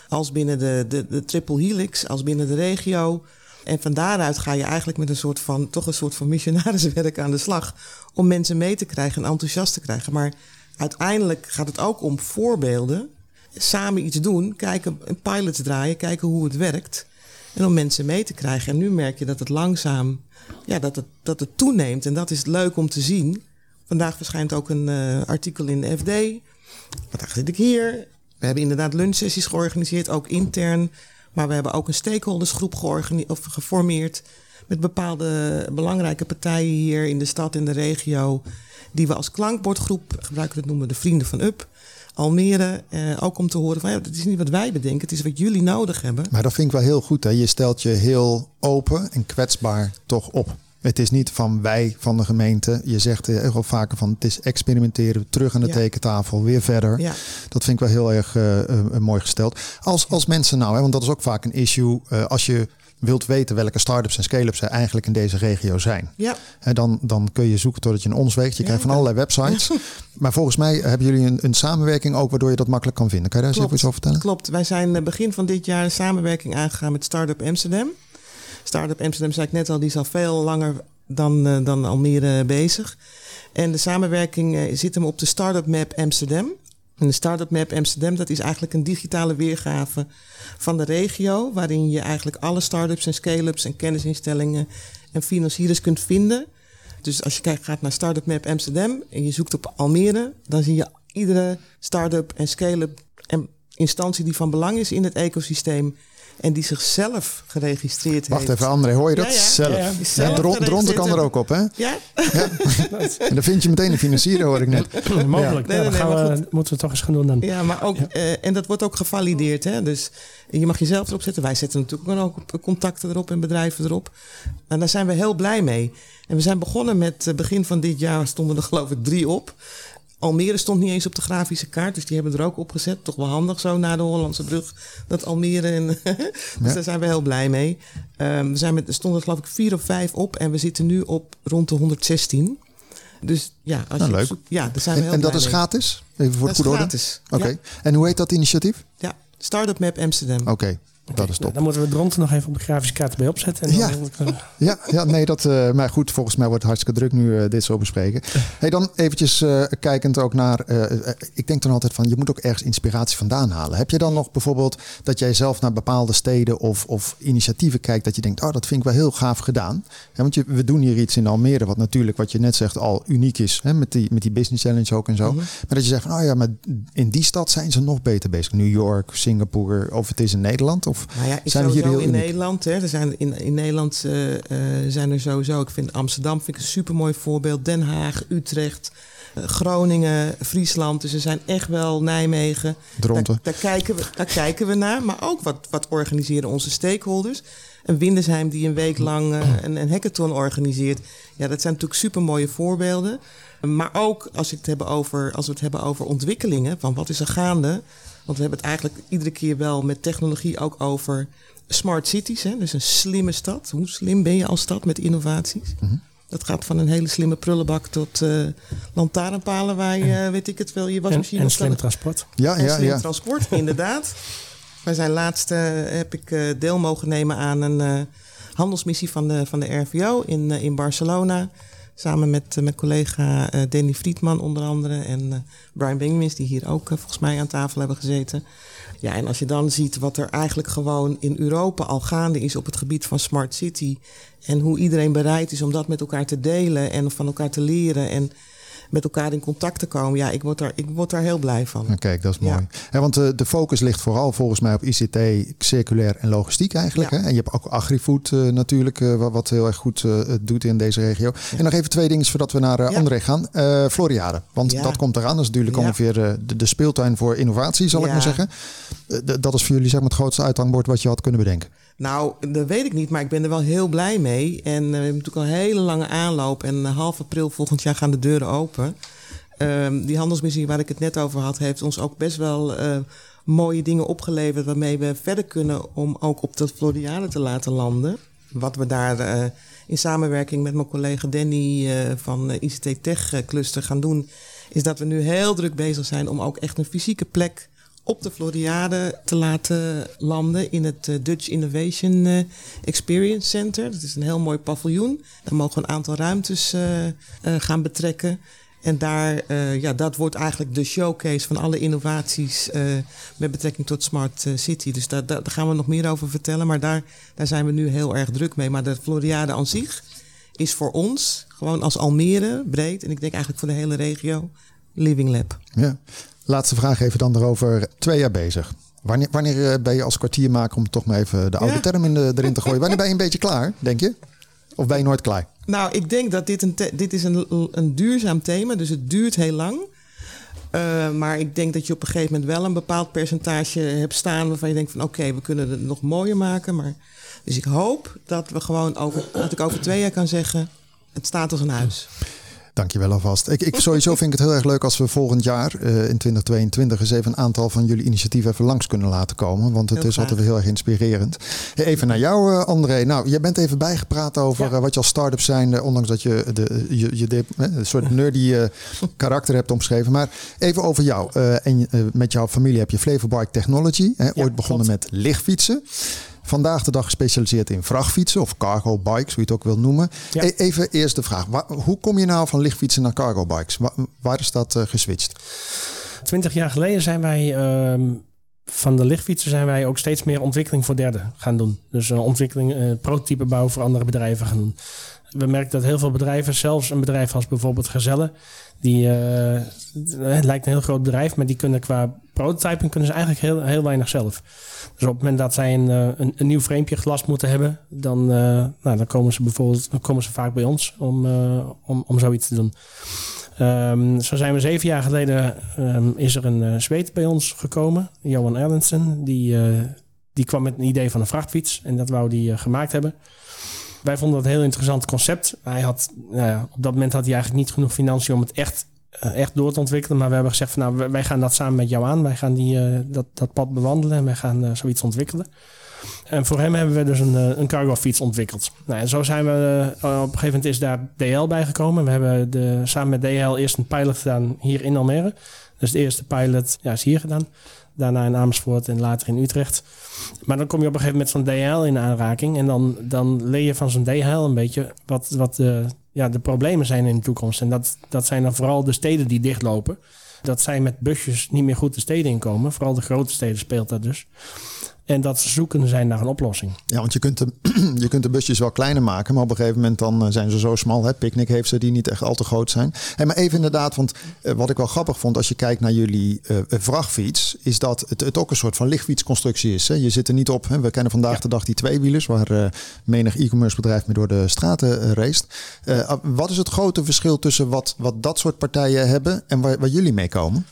als binnen de, de, de triple helix, als binnen de regio. En van daaruit ga je eigenlijk met een soort van, toch een soort van missionariswerk aan de slag. Om mensen mee te krijgen en enthousiast te krijgen. Maar uiteindelijk gaat het ook om voorbeelden. Samen iets doen, kijken, pilots draaien, kijken hoe het werkt. En om mensen mee te krijgen. En nu merk je dat het langzaam, ja, dat het, dat het toeneemt. En dat is leuk om te zien. Vandaag verschijnt ook een uh, artikel in de FD. Vandaag zit ik hier. We hebben inderdaad lunchsessies georganiseerd, ook intern. Maar we hebben ook een stakeholdersgroep of geformeerd. Met bepaalde belangrijke partijen hier in de stad en de regio. Die we als klankbordgroep gebruiken, dat noemen we de Vrienden van Up. Almere. Eh, ook om te horen van ja, het is niet wat wij bedenken, het is wat jullie nodig hebben. Maar dat vind ik wel heel goed. Hè? Je stelt je heel open en kwetsbaar toch op. Het is niet van wij van de gemeente. Je zegt heel wel vaker van het is experimenteren, terug aan de Ja. tekentafel, weer verder. Ja. Dat vind ik wel heel erg eh, eh, eh, mooi gesteld. Als, als mensen nou, hè, want dat is ook vaak een issue, als je wilt weten welke start-ups en scale-ups er eigenlijk in deze regio zijn. Ja, Hè, dan, dan kun je zoeken totdat je een ons weet. Je krijgt van allerlei websites. maar volgens mij hebben jullie een, een samenwerking ook waardoor je dat makkelijk kan vinden. Kan je daar eens even iets over vertellen? Klopt. Wij zijn begin van dit jaar een samenwerking aangegaan met Startup Amsterdam. Startup Amsterdam, zei ik net al, die is al veel langer dan, eh, dan Almere bezig. En de samenwerking eh, zit hem op de Startup Map Amsterdam. En de Startup Map Amsterdam, dat is eigenlijk een digitale weergave van de regio, waarin je eigenlijk alle start-ups en scale-ups en kennisinstellingen en financiers kunt vinden. Dus als je kijkt, gaat naar Startup Map Amsterdam en je zoekt op Almere, dan zie je iedere start-up en scale-up en instantie die van belang is in het ecosysteem en die zichzelf geregistreerd Wacht heeft. even, André, hoor je dat? Ja, ja. Zelf. Ja, zelf ronde kan er ook op, hè? Ja, En dan vind je meteen een financier, hoor ik net. Mogelijk. Nee, Ja, nee, gaan maar we, moeten we toch eens gaan doen dan. ja, maar ook, eh, en dat wordt ook gevalideerd. Hè? Dus je mag jezelf erop zetten. Wij zetten natuurlijk ook contacten erop en bedrijven erop. En daar zijn we heel blij mee. En we zijn begonnen met, eh, begin van dit jaar stonden er geloof ik drie op. Almere stond niet eens op de grafische kaart, dus die hebben er ook op gezet. Toch wel handig zo na de Hollandse brug, dat Almere. En dus Ja. daar zijn we heel blij mee. Ehm, we zijn met, er stonden geloof ik vier of vijf op en we zitten nu op rond de 116. Dus ja, als Nou, je leuk. zoekt- ja, daar zijn we En, heel en dat blij is mee. gratis? Even voor Dat is goede orde? gratis. Oké. Ja. En hoe heet dat initiatief? Ja, Startup Map Amsterdam. Oké, dat is top. Dan moeten we rond nog even op de grafische kaart bij opzetten. En Ja. dan, Ja, ja nee, dat, eh, maar goed, volgens mij wordt het hartstikke druk nu eh, dit zo bespreken. Hey, dan eventjes eh, kijkend ook naar, eh, eh, ik denk dan altijd van, je moet ook ergens inspiratie vandaan halen. Heb je dan nog bijvoorbeeld dat jij zelf naar bepaalde steden of, of initiatieven kijkt dat je denkt, oh, dat vind ik wel heel gaaf gedaan. Ja, want je, we doen hier iets in Almere wat natuurlijk, wat je net zegt, al uniek is. Hè, met, die, met die business challenge ook en zo. Maar dat je zegt van, oh ja, maar in die stad zijn ze nog beter bezig. New York, Singapore, of het is in Nederland. Of Nou ja, zijn hier heel in? Nederland. Hè, er zijn in, in Nederland eh, eh, zijn er sowieso. Ik vind Amsterdam vind ik een supermooi voorbeeld. Den Haag, Utrecht, eh, Groningen, Friesland. Dus er zijn echt wel Nijmegen. Dronten. Daar, daar, kijken we, daar kijken we naar. Maar ook wat, wat organiseren onze stakeholders. Een Windesheim die een week lang een, een hackathon organiseert. Ja, dat zijn natuurlijk supermooie voorbeelden. Maar ook als, we het hebben over, als we het hebben over ontwikkelingen. Van wat is er gaande? Want we hebben het eigenlijk iedere keer wel met technologie ook over smart cities. Hè? Dus een slimme stad. Hoe slim ben je als stad met innovaties? Dat gaat van een hele slimme prullenbak tot eh lantaarnpalen waar je, weet ik het wel, je en, wasmachine en op slim transport. Ja, en ja, slim ja. transport, inderdaad. Wij zijn laatst, eh, heb ik eh, deel mogen nemen aan een eh, handelsmissie van de, van de RVO in, in Barcelona. Samen met eh, mijn collega eh, Danny Friedman onder andere en eh, Brian Benjamins, die hier ook volgens mij aan tafel hebben gezeten. Ja, en als je dan ziet wat er eigenlijk gewoon in Europa al gaande is op het gebied van Smart City. En hoe iedereen bereid is om dat met elkaar te delen en van elkaar te leren en met elkaar in contact te komen. Ja, ik word daar, ik word daar heel blij van. Nou, kijk, dat is mooi. Ja, want de, de focus ligt vooral volgens mij op ICT, circulair en logistiek eigenlijk. Ja. En je hebt ook agrifood eh, natuurlijk, eh, wat, wat heel erg goed eh, doet in deze regio. En nog even twee dingen voordat we naar eh. André gaan. Eh Floriade, want dat komt eraan. Dat is natuurlijk ongeveer eh, de, de speeltuin voor innovatie, zal ik maar zeggen. Eh, dat is voor jullie zeg maar, het grootste uithangbord wat je had kunnen bedenken. Nou, dat weet ik niet, maar ik ben er wel heel blij mee. En eh, we hebben natuurlijk al een hele lange aanloop. En eh, half april volgend jaar gaan de deuren open. Ehm, die handelsmissie waar ik het net over had, heeft ons ook best wel eh, mooie dingen opgeleverd. Waarmee we verder kunnen om ook op de Floriade te laten landen. Wat we daar in samenwerking met mijn collega Danny van ICT Tech Cluster gaan doen, is dat we nu heel druk bezig zijn om ook echt een fysieke plek op de Floriade te laten landen in het eh, Dutch Innovation eh, Experience Center. Dat is een heel mooi paviljoen. Daar mogen we een aantal ruimtes eh, gaan betrekken. En daar, ja, dat wordt eigenlijk de showcase van alle innovaties met betrekking tot Smart City. Dus daar, daar, daar gaan we nog meer over vertellen. Maar daar, daar zijn we nu heel erg druk mee. Maar de Floriade aan zich is voor ons, gewoon als Almere breed, en ik denk eigenlijk voor de hele regio, Living Lab. Ja. Laatste vraag even dan erover. Twee jaar bezig. Wanneer, wanneer eh, ben je als kwartiermaker, om toch maar even de oude Ja. term in de, erin te gooien. Wanneer ben je een beetje klaar, denk je? Of ben je nooit klaar? Nou, ik denk dat dit een, dit is een, een duurzaam thema, dus het duurt heel lang. Uh, maar ik denk dat je op een gegeven moment wel een bepaald percentage hebt staan waarvan je denkt van oké, we kunnen het nog mooier maken. Maar, dus ik hoop dat we gewoon over, dat ik over twee jaar kan zeggen, het staat als een huis. Dankjewel alvast. Ik, ik, sowieso vind ik het heel erg leuk als we volgend jaar uh, in 2022 eens even een aantal van jullie initiatieven even langs kunnen laten komen. Want het is altijd heel erg inspirerend. Even naar jou, uh, André. Nou, jij bent even bijgepraat over ja. uh, wat je als start-up zijn, ondanks dat je, de, je, je de, een soort nerdy karakter hebt omschreven. Maar even over jou. en met jouw familie heb je Flevorbike Technology. Hè, ja, ooit begonnen klopt. met lichtfietsen. Vandaag de dag gespecialiseerd in vrachtfietsen of cargo bikes, hoe je het ook wil noemen. Ja. E even eerst de vraag: hoe kom je nou van lichtfietsen naar cargo bikes? Waar, waar is dat uh, geswitcht? Twintig jaar geleden zijn wij uh, van de lichtfietsen zijn wij ook steeds meer ontwikkeling voor derden gaan doen. Dus uh, ontwikkeling, uh, prototype bouwen voor andere bedrijven gaan doen. We merken dat heel veel bedrijven, zelfs een bedrijf als bijvoorbeeld Gezelle, die het lijkt een heel groot bedrijf, maar die kunnen qua prototyping kunnen ze eigenlijk heel, heel weinig zelf. Dus op het moment dat zij een, een, een nieuw framepje glas moeten hebben, dan, uh, nou, dan komen ze bijvoorbeeld dan komen ze vaak bij ons om, uh, om, om zoiets te doen. Um, zo zijn we zeven jaar geleden um, is er een uh, bij ons gekomen, Johan Erlensen. Die, die kwam met een idee van een vrachtfiets en dat wou die gemaakt hebben. Wij vonden dat een heel interessant concept. Hij had, nou ja, op dat moment had hij eigenlijk niet genoeg financiën om het echt eh, echt door te ontwikkelen. Maar we hebben gezegd van nou, wij gaan dat samen met jou aan. Wij gaan die, uh, dat, dat pad bewandelen en wij gaan uh, zoiets ontwikkelen. En voor hem hebben we dus een, een cargo fiets ontwikkeld. Nou, en zo zijn we, op een gegeven moment is daar DL bij gekomen. We hebben de, samen met DL eerst een pilot gedaan hier in Almere. Dus de eerste pilot ja, is hier gedaan. Daarna in Amersfoort en later in Utrecht. Maar dan kom je op een gegeven moment van DL in aanraking. En dan, dan leer je van zo'n DL een beetje wat, wat de ja, de problemen zijn in de toekomst. En dat, dat zijn dan vooral de steden die dichtlopen. Dat zij met busjes niet meer goed de steden inkomen. Vooral de grote steden speelt dat dus. En dat ze zoeken zijn naar een oplossing. Ja, want je kunt, de, je kunt de busjes wel kleiner maken, maar op een gegeven moment dan eh, zijn ze zo smal. Hè? Picnic heeft ze die niet echt al te groot zijn. Hey, maar even inderdaad, want uh, wat ik wel grappig vond als je kijkt naar jullie uh, vrachtfiets, is dat het, het ook een soort van lichtfietsconstructie is. Hè? Je zit er niet op. Hè? We kennen vandaag ja. de dag die tweewielers, waar uh, menig e-commerce bedrijf mee door de straten race. wat is het grote verschil tussen wat, wat dat soort partijen hebben en waar, waar jullie mee komen?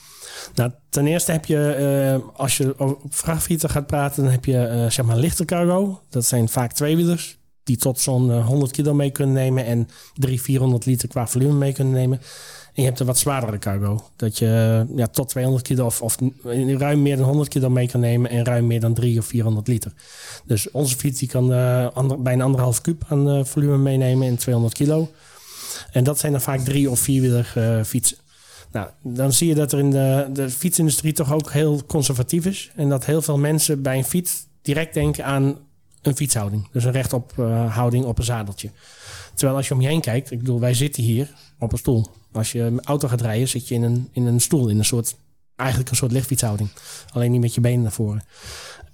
Nou, ten eerste heb je, uh, als je over vrachtfietsen gaat praten, dan heb je uh, zeg maar lichte cargo. Dat zijn vaak tweewielers die tot zo'n uh, 100 kilo mee kunnen nemen en 300, 400 liter qua volume mee kunnen nemen. En je hebt een wat zwaardere cargo. Dat je ja, tot 200 kilo of, ruim meer dan 100 kilo mee kan nemen en ruim meer dan 300 of 400 liter. Dus onze fiets die kan ander, bijna anderhalf kuub aan volume meenemen in 200 kilo. En dat zijn dan vaak drie of vierwieler fietsen. Nou, dan zie je dat er in de, de fietsindustrie toch ook heel conservatief is. En dat heel veel mensen bij een fiets direct denken aan een fietshouding. Dus een rechtop uh, houding op een zadeltje. Terwijl als je om je heen kijkt, ik bedoel, wij zitten hier op een stoel. Als je auto gaat rijden, zit je in een, in een stoel, in een soort, eigenlijk een soort lichtfietshouding. Alleen niet met je benen naar voren.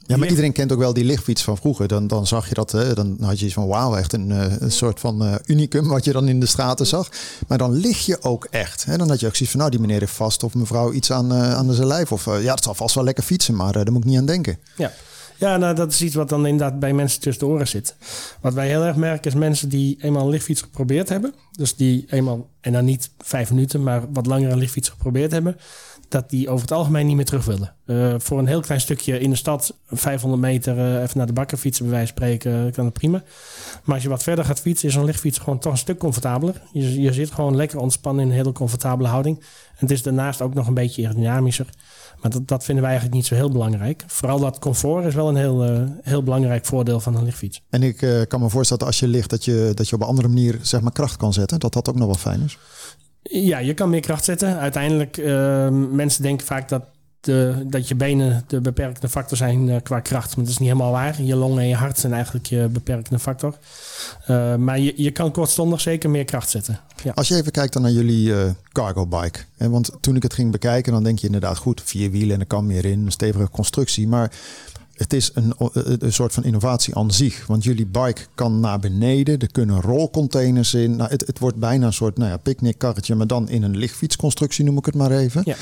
Ja, maar iedereen kent ook wel die lichtfiets van vroeger. Dan, dan zag je dat, hè, dan had je iets van wauw, echt een, eh, een soort van uh, unicum wat je dan in de straten zag. Maar dan lig je ook echt. Hè? Dan had je ook zoiets van, nou die meneer heeft vast of mevrouw iets aan, uh, aan zijn lijf. Of ja, dat zal vast wel lekker fietsen, maar daar moet ik niet aan denken. Ja. Ja, nou, dat is iets wat dan inderdaad bij mensen tussen de oren zit. Wat wij heel erg merken is mensen die eenmaal een lichtfiets geprobeerd hebben. Dus die eenmaal, en dan niet vijf minuten, maar wat langer een lichtfiets geprobeerd hebben dat die over het algemeen niet meer terug willen. Uh, voor een heel klein stukje in de stad, 500 meter, uh, even naar de bakker fietsen, bij wijze van spreken, kan het prima. Maar als je wat verder gaat fietsen, is een lichtfiets gewoon toch een stuk comfortabeler. Je, je zit gewoon lekker ontspannen in een hele comfortabele houding. En het is daarnaast ook nog een beetje aerodynamischer. Maar dat, dat vinden wij eigenlijk niet zo heel belangrijk. Vooral dat comfort is wel een heel, heel belangrijk voordeel van een lichtfiets. En ik kan me voorstellen dat als je ligt, dat je, dat je op een andere manier zeg maar, kracht kan zetten. Dat dat ook nog wel fijn is. Ja, je kan meer kracht zetten. Uiteindelijk, uh, mensen denken vaak dat, de, dat je benen de beperkende factor zijn uh, qua kracht. Maar dat is niet helemaal waar. Je longen en je hart zijn eigenlijk je beperkende factor. Uh, maar je, je kan kortstondig zeker meer kracht zetten. Ja. Als je even kijkt dan naar jullie cargo bike. Hè, want toen ik het ging bekijken, dan denk je inderdaad goed, vier wielen en er kan meer in, een stevige constructie. Maar het is een, een soort van innovatie aan zich. Want jullie bike kan naar beneden. Er kunnen rolcontainers in. Nou, het, het wordt bijna een soort nou ja, picknickkarretje, maar dan in een lichtfietsconstructie noem ik het maar even. Ja.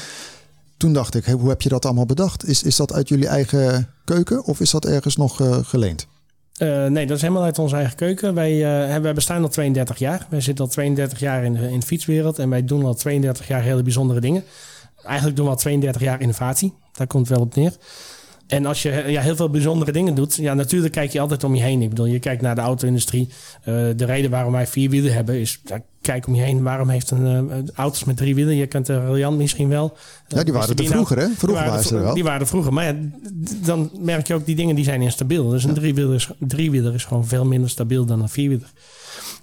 Toen dacht ik, hoe heb je dat allemaal bedacht? Is, is dat uit jullie eigen keuken of is dat ergens nog uh, geleend? Uh, nee, dat is helemaal uit onze eigen keuken. Wij, uh, wij bestaan al 32 jaar. Wij zitten al 32 jaar in de, in de fietswereld en wij doen al 32 jaar hele bijzondere dingen. eigenlijk doen we al 32 jaar innovatie. Daar komt het wel op neer. En als je ja, heel veel bijzondere dingen doet, ja, natuurlijk kijk je altijd om je heen. Ik bedoel, je kijkt naar de auto-industrie. Uh, de reden waarom wij vier wielen hebben is, ja, kijk om je heen. Waarom heeft een uh, auto's met drie wielen? Je kent de Riant misschien wel. Ja, die waren er vroeger, hè? Vroeger waren ze er wel. Die waren er vroeger. Maar ja, dan merk je ook, die dingen die zijn instabiel. Dus een driewieler is, driewieler is gewoon veel minder stabiel dan een vierwieler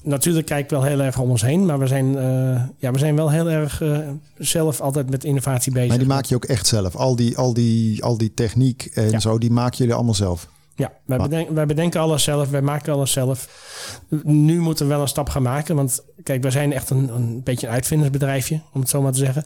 natuurlijk kijk ik wel heel erg om ons heen. Maar we zijn, uh, ja, we zijn wel heel erg uh, zelf altijd met innovatie bezig. Maar die maak je ook echt zelf. Al die, al die, al die techniek en ja. zo, die maken jullie allemaal zelf. Ja, wij, bedenken, wij bedenken alles zelf, wij maken alles zelf. Nu moeten we wel een stap gaan maken. Want kijk, wij zijn echt een, een beetje een uitvindersbedrijfje, om het zo maar te zeggen.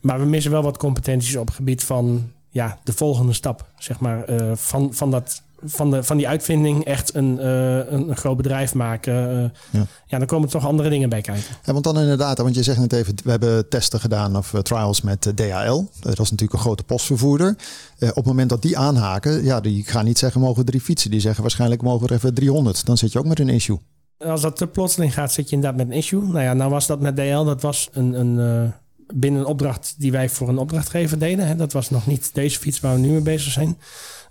Maar we missen wel wat competenties op het gebied van ja, de volgende stap. Zeg maar, uh, van, van dat van, de, van die uitvinding echt een, uh, een, groot bedrijf maken. Uh, ja. ja. dan komen er toch andere dingen bij kijken. Ja, want dan inderdaad, want je zegt net even, we hebben testen gedaan of uh, trials met DHL. Dat is natuurlijk een grote postvervoerder. op het moment dat die aanhaken, ja, die gaan niet zeggen mogen drie fietsen. Die zeggen waarschijnlijk mogen er even 300. Dan zit je ook met een issue. Als dat te plotseling gaat, zit je inderdaad met een issue. Nou ja, nou was dat met DHL, dat was een, een binnen een opdracht die wij voor een opdrachtgever deden. Hè. Dat was nog niet deze fiets waar we nu mee bezig zijn.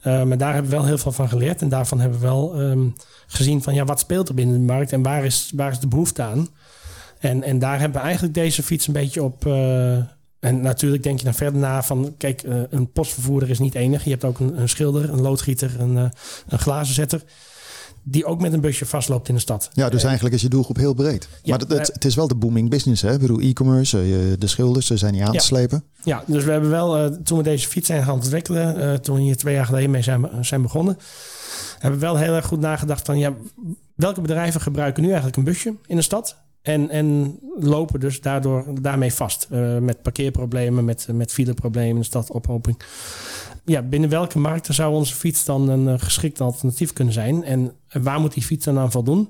Uh, maar daar hebben we wel heel veel van geleerd. En daarvan hebben we wel um, gezien van ja, wat speelt er binnen de markt en waar is, waar is de behoefte aan? En, en daar hebben we eigenlijk deze fiets een beetje op. Uh, en natuurlijk denk je dan verder na van, kijk, uh, een postvervoerder is niet enig. Je hebt ook een, een schilder, een loodgieter, een, een glazenzetter die ook met een busje vastloopt in de stad. Ja, dus eigenlijk is je doelgroep heel breed. Ja, maar het, het, is wel de booming business, hè? Ik bedoel, e-commerce, de schilders, ze zijn niet aan te slepen. Ja, dus we hebben wel, toen we deze fiets zijn gaan ontwikkelen, toen we hier twee jaar geleden mee zijn, zijn begonnen, hebben we wel heel erg goed nagedacht van, ja, welke bedrijven gebruiken nu eigenlijk een busje in de stad? En, en lopen dus daardoor, daarmee vast. Uh, met parkeerproblemen, met, met fileproblemen in de stad, ophoping ja, binnen welke markten zou onze fiets dan een uh, geschikt alternatief kunnen zijn? En waar moet die fiets dan aan voldoen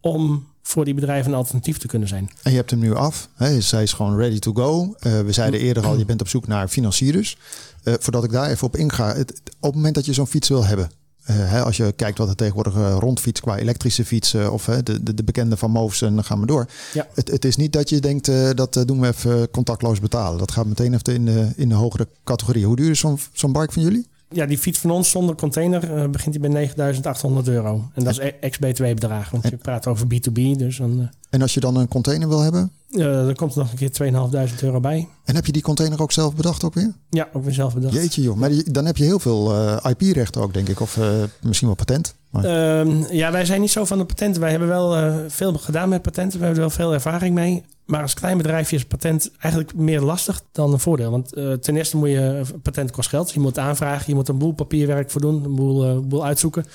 om voor die bedrijven een alternatief te kunnen zijn? En je hebt hem nu af. Hè? Zij is gewoon ready to go. Uh, we zeiden eerder al, je bent op zoek naar financiers. Uh, voordat ik daar even op inga. Het, op het moment dat je zo'n fiets wil hebben, hè, als je kijkt wat er tegenwoordig uh, rondfiets qua elektrische fietsen of de, de, de, bekende van Moves en dan gaan we door. Ja. Het, het, is niet dat je denkt uh, dat doen we even contactloos betalen. Dat gaat meteen even in de, in de hogere categorie. Hoe duur is zo'n zo'n bike van jullie? Ja, die fiets van ons zonder container begint hij bij 9.800 euro. En dat is ex-BTW bedrag, want en, je praat over B2B. Dus dan, en als je dan een container wil hebben? Uh, dan komt er nog een keer 2.500 euro bij. En heb je die container ook zelf bedacht ook weer? Ja, ook weer zelf bedacht. Jeetje joh, maar die, dan heb je heel veel uh, IP-rechten ook denk ik. Of misschien wel patent. Maar... ja, wij zijn niet zo van de patenten. Wij hebben wel veel gedaan met patenten. We hebben er wel veel ervaring mee. Maar als klein bedrijfje is patent eigenlijk meer lastig dan een voordeel. Want ten eerste moet je, patent kost geld. Je moet aanvragen, je moet een boel papierwerk voor doen. Een boel, boel uitzoeken.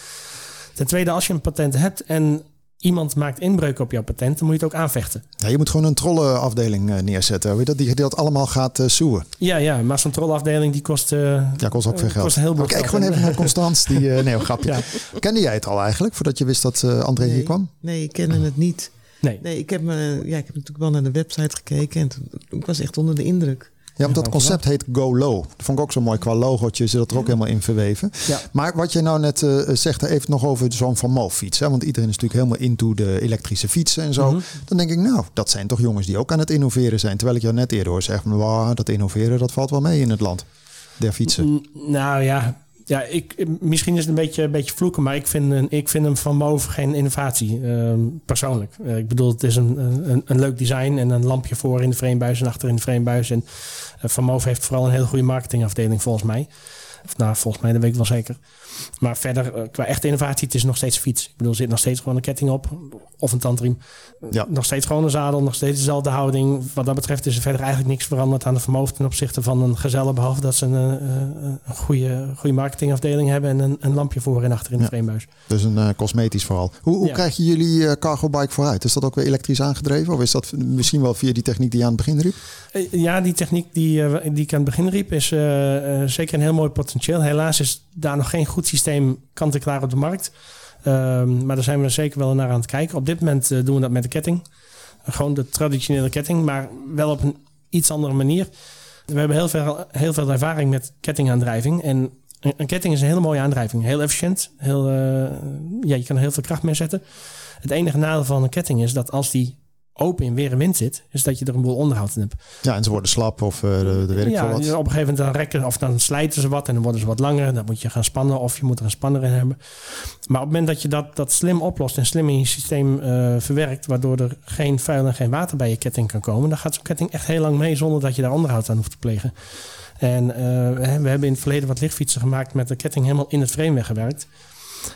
Ten tweede, als je een patent hebt en iemand maakt inbreuk op jouw patent, dan moet je het ook aanvechten. Ja, je moet gewoon een trollenafdeling uh, neerzetten. Weet je dat die dat allemaal gaat uh, soeën. Ja, ja, maar zo'n trollenafdeling die kost. Uh, ja, kost ook veel geld. Kost heel veel Kijk gewoon even naar Constans. Die, nee, grapje. Ja. Kende jij het al eigenlijk voordat je wist dat André nee, hier kwam? Nee, ik kende het niet. Nee. nee, ik heb, me, ja, ik heb natuurlijk wel naar de website gekeken en toen, ik was echt onder de indruk. Ja, want dat concept heet Go Low. Dat vond ik ook zo mooi qua logootje. Zit dat er ook helemaal in verweven. Ja. Maar wat je nou net uh, zegt, even nog over zo'n Van fiets. Hè? Want iedereen is natuurlijk helemaal into de elektrische fietsen en zo. Mm -hmm. Dan denk ik, nou, dat zijn toch jongens die ook aan het innoveren zijn. Terwijl ik jou net eerder hoor zeggen, wow, dat innoveren, dat valt wel mee in het land. Der fietsen. Nou ja, ja, ik, misschien is het een beetje, een beetje vloeken, maar ik vind, ik vind hem van Move geen innovatie, uh, persoonlijk. Uh, ik bedoel, het is een, een, een, leuk design en een lampje voor in de framebuis en achter in de framebuis. En uh, Van Move heeft vooral een hele goede marketingafdeling volgens mij. Of nou, volgens mij, dat weet ik wel zeker. Maar verder, uh, qua echte innovatie, het is nog steeds fiets. Ik bedoel, er zit nog steeds gewoon een ketting op. Of een tandriem. Ja. Nog steeds gewoon een zadel, nog steeds dezelfde houding. Wat dat betreft is er verder eigenlijk niks veranderd aan de vermogen ten opzichte van een gezelle. Behalve dat ze een, uh, een goede, goede marketingafdeling hebben en een, een lampje voor en achter in de ja. framebuis. Dus een uh, cosmetisch vooral. Hoe, hoe ja. krijg je jullie cargo bike vooruit? Is dat ook weer elektrisch aangedreven? Of is dat misschien wel via die techniek die je aan het begin riep? Ja, die techniek die, die ik aan het begin riep is zeker een heel mooi potentieel. Helaas is daar nog geen goed systeem kant-en-klaar op de markt. Um, maar daar zijn we zeker wel naar aan het kijken. Op dit moment uh, doen we dat met de ketting. gewoon de traditionele ketting, maar wel op een iets andere manier. We hebben heel veel, heel veel ervaring met kettingaandrijving. En een, ketting is een hele mooie aandrijving. Heel efficiënt. Heel, uh, ja, je kan er heel veel kracht mee zetten. Het enige nadeel van een ketting is dat als die open in weer en wind zit, is dat je er een boel onderhoud in hebt. Ja, en ze worden slap of uh, de, de weet ik ja, wat. op een gegeven moment dan rekken of dan slijten ze wat en dan worden ze wat langer. Dan moet je gaan spannen of je moet er een spanner in hebben. Maar op het moment dat je dat, dat slim oplost en slim in je systeem uh, verwerkt, waardoor er geen vuil en geen water bij je ketting kan komen, dan gaat zo'n ketting echt heel lang mee zonder dat je daar onderhoud aan hoeft te plegen. En uh, we hebben in het verleden wat lichtfietsen gemaakt met de ketting helemaal in het frame weggewerkt.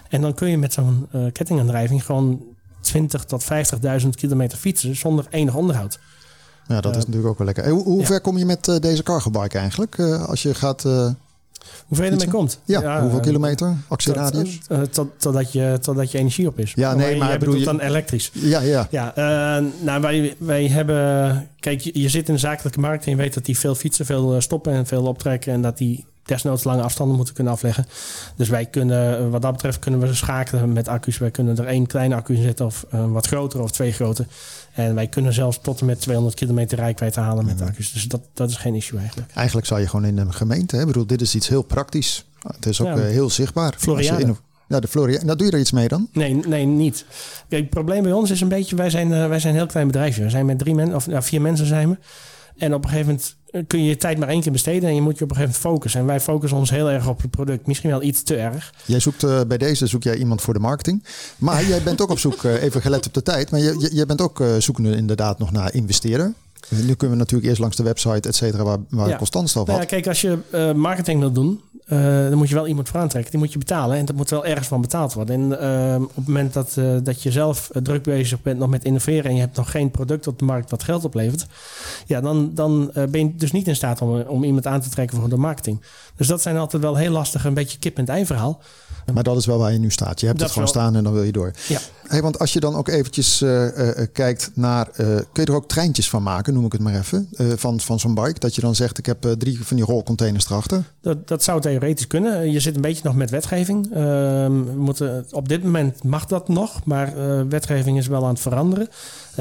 En dan kun je met zo'n kettingaandrijving gewoon 20 tot 50.000 kilometer fietsen zonder enig onderhoud. Ja, dat is natuurlijk ook wel lekker. Hey, hoe, hoe ja. ver kom je met uh, deze cargo bike eigenlijk? Uh, als je gaat. Hoe ver je ermee komt? Ja, hoeveel kilometer? Actieradius? Tot, tot, totdat, je, totdat je energie op is. Ja, nee, maar, je... je dan elektrisch. Ja, ja. ja nou, wij, wij hebben. Kijk, je, je, zit in de zakelijke markt en je weet dat die veel fietsen, veel stoppen en veel optrekken. En dat die desnoods lange afstanden moeten kunnen afleggen. Dus wij kunnen, wat dat betreft, kunnen we schakelen met accu's. Wij kunnen er één kleine accu in zetten of een wat grotere of twee grote. En wij kunnen zelfs tot en met 200 kilometer rijkwijde halen met accu's. Dus dat, dat is geen issue eigenlijk. Eigenlijk zou je gewoon in een gemeente, hè? Ik bedoel, dit is iets heel praktisch. Het is ook ja, uh, heel zichtbaar. Floriade. Ja, de Floriade. Nou, doe je er iets mee dan? Nee, nee niet. Kijk, het probleem bij ons is een beetje, wij zijn, wij zijn een heel klein bedrijfje. We zijn met drie mensen, of vier mensen zijn we. En op een gegeven moment kun je je tijd maar één keer besteden en je moet je op een gegeven moment focussen. En wij focussen ons heel erg op het product, misschien wel iets te erg. Jij zoekt uh, bij deze zoek jij iemand voor de marketing. Maar jij bent ook op zoek, uh, even gelet op de tijd, maar je, jij bent ook uh, zoekende inderdaad nog naar investeren. Nu kunnen we natuurlijk eerst langs de website, et cetera, waar, waar ja. Al nou. Ja, kijk, als je marketing wil doen, uh, dan moet je wel iemand voor aantrekken. Die moet je betalen en dat moet wel ergens van betaald worden. En uh, op het moment dat, dat je zelf druk bezig bent nog met innoveren en je hebt nog geen product op de markt wat geld oplevert, ja, dan, dan ben je dus niet in staat om, om iemand aan te trekken voor de marketing. Dus dat zijn altijd wel heel lastige, een beetje kip en ei verhaal. Maar dat is wel waar je nu staat. Je hebt Dat het gewoon wel. staan en dan wil je door. Ja. Hey, want als je dan ook eventjes kijkt naar... Kun je er ook treintjes van maken, noem ik het maar even, van, van zo'n bike? Dat je dan zegt, ik heb drie van die rolcontainers erachter. Dat, dat zou theoretisch kunnen. Je zit een beetje nog met wetgeving. Ehm, we moeten, op dit moment mag dat nog, maar wetgeving is wel aan het veranderen.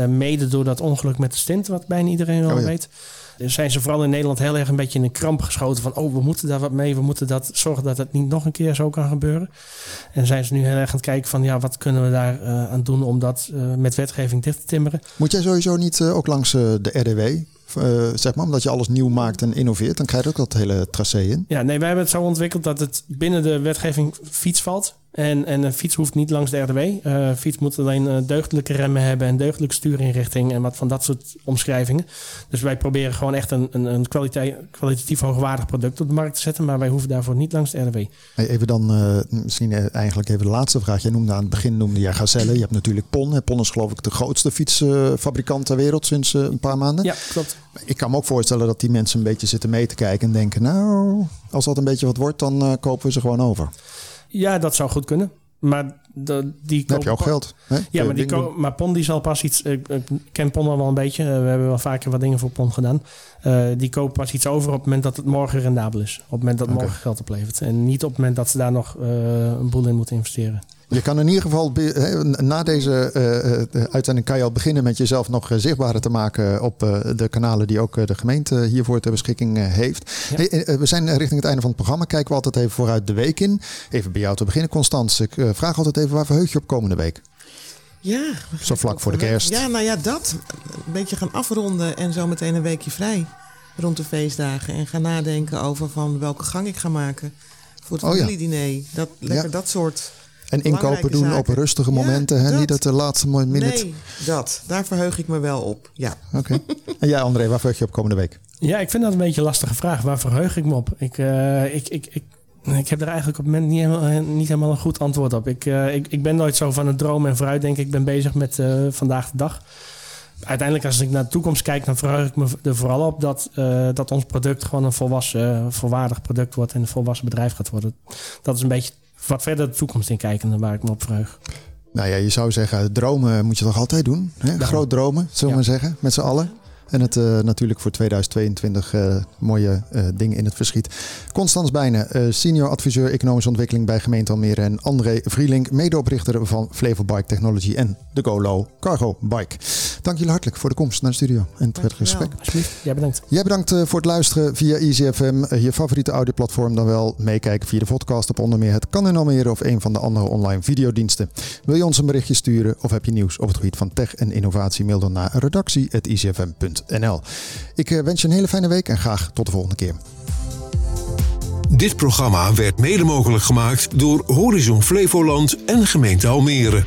mede door dat ongeluk met de stint, wat bijna iedereen wel Oh ja. weet zijn ze vooral in Nederland heel erg een beetje in een kramp geschoten van oh, we moeten daar wat mee, we moeten dat zorgen dat het niet nog een keer zo kan gebeuren. En zijn ze nu heel erg aan het kijken van ja, wat kunnen we daar aan doen om dat met wetgeving dicht te timmeren. Moet jij sowieso niet ook langs de RDW? Zeg maar, omdat je alles nieuw maakt en innoveert, dan krijg je ook dat hele tracé in. Ja, nee, wij hebben het zo ontwikkeld dat het binnen de wetgeving fiets valt. En, en een fiets hoeft niet langs de RDW. Uh, fiets moet alleen uh, deugdelijke remmen hebben en deugdelijke stuurinrichting en wat van dat soort omschrijvingen. Dus wij proberen gewoon echt een, een, een kwaliteit, kwalitatief hoogwaardig product op de markt te zetten, maar wij hoeven daarvoor niet langs de RDW. Hey, even dan uh, misschien eigenlijk even de laatste vraag. Jij noemde aan het begin noemde jij Gazelle. Je hebt natuurlijk Pon. Pon is geloof ik de grootste fietsfabrikant ter wereld sinds een paar maanden. Ja, klopt. Ik kan me ook voorstellen dat die mensen een beetje zitten mee te kijken en denken, nou, als dat een beetje wat wordt, dan kopen we ze gewoon over. Ja, dat zou goed kunnen. Maar de, die Dan heb je ook geld. Hè? Ja, maar, die ko- maar Pon die zal pas iets... Ik, ik ken Pon al wel een beetje. Uh, we hebben wel vaker wat dingen voor Pon gedaan. Uh, die kopen pas iets over op het moment dat het morgen rendabel is. Op het moment dat morgen geld oplevert. En niet op het moment dat ze daar nog uh, een boel in moeten investeren. Je kan in ieder geval na deze uh, uitzending kan je al beginnen met jezelf nog zichtbaarder te maken op uh, de kanalen die ook de gemeente hiervoor ter beschikking heeft. Ja. Hey, we zijn richting het einde van het programma. Kijken we altijd even vooruit de week in. Even bij jou te beginnen, Constance. Ik vraag altijd even waar verheug je op komende week? Ja, Zo vlak voor de kerst. Ja, nou ja, dat. Een beetje gaan afronden en zo meteen een weekje vrij rond de feestdagen. En gaan nadenken over van welke gang ik ga maken voor het Oh ja. familiediner. Dat, lekker Ja. dat soort En inkopen doen zaken. op rustige Ja, momenten. hè? dat. Niet dat de laatste minute. Nee, dat. Daar verheug ik me wel op. Ja. Oké. en jij, André, waar verheug je op komende week? Ja, ik vind dat een beetje een lastige vraag. Waar verheug ik me op? Ik, uh, ik, ik, ik, ik heb er eigenlijk op het moment niet helemaal, niet helemaal een goed antwoord op. Ik, uh, ik, ik ben nooit zo van het dromen en vooruit denken. Ik ben bezig met uh, vandaag de dag. Uiteindelijk, als ik naar de toekomst kijk, dan verheug ik me er vooral op dat, uh, dat ons product gewoon een volwassen, volwaardig product wordt en een volwassen bedrijf gaat worden. Dat is een beetje wat verder de toekomst in kijken waar ik me op verheug. Nou ja, je zou zeggen, dromen moet je toch altijd doen? Hè? Groot dromen, zullen we Ja. maar zeggen, met z'n allen. En het uh, natuurlijk voor 2022 uh, mooie uh, dingen in het verschiet. Constans Bijnen, senior adviseur economische ontwikkeling bij gemeente Almere. En André Vrielink, medeoprichter van Flevo Bike Technology en de GoLo Cargo Bike. Dank jullie hartelijk voor de komst naar de studio en het prettige gesprek. Alsjeblieft, jij bedankt. Jij bedankt voor het luisteren via EasyFM, je favoriete audioplatform. Dan wel meekijken via de podcast op onder meer Het Kan in Almere of een van de andere online videodiensten. Wil je ons een berichtje sturen of heb je nieuws op het gebied van tech en innovatie? Mail dan naar redactie.icfm.nl. Ik eh, wens je een hele fijne week en graag tot de volgende keer. Dit programma werd mede mogelijk gemaakt door Horizon Flevoland en gemeente Almere.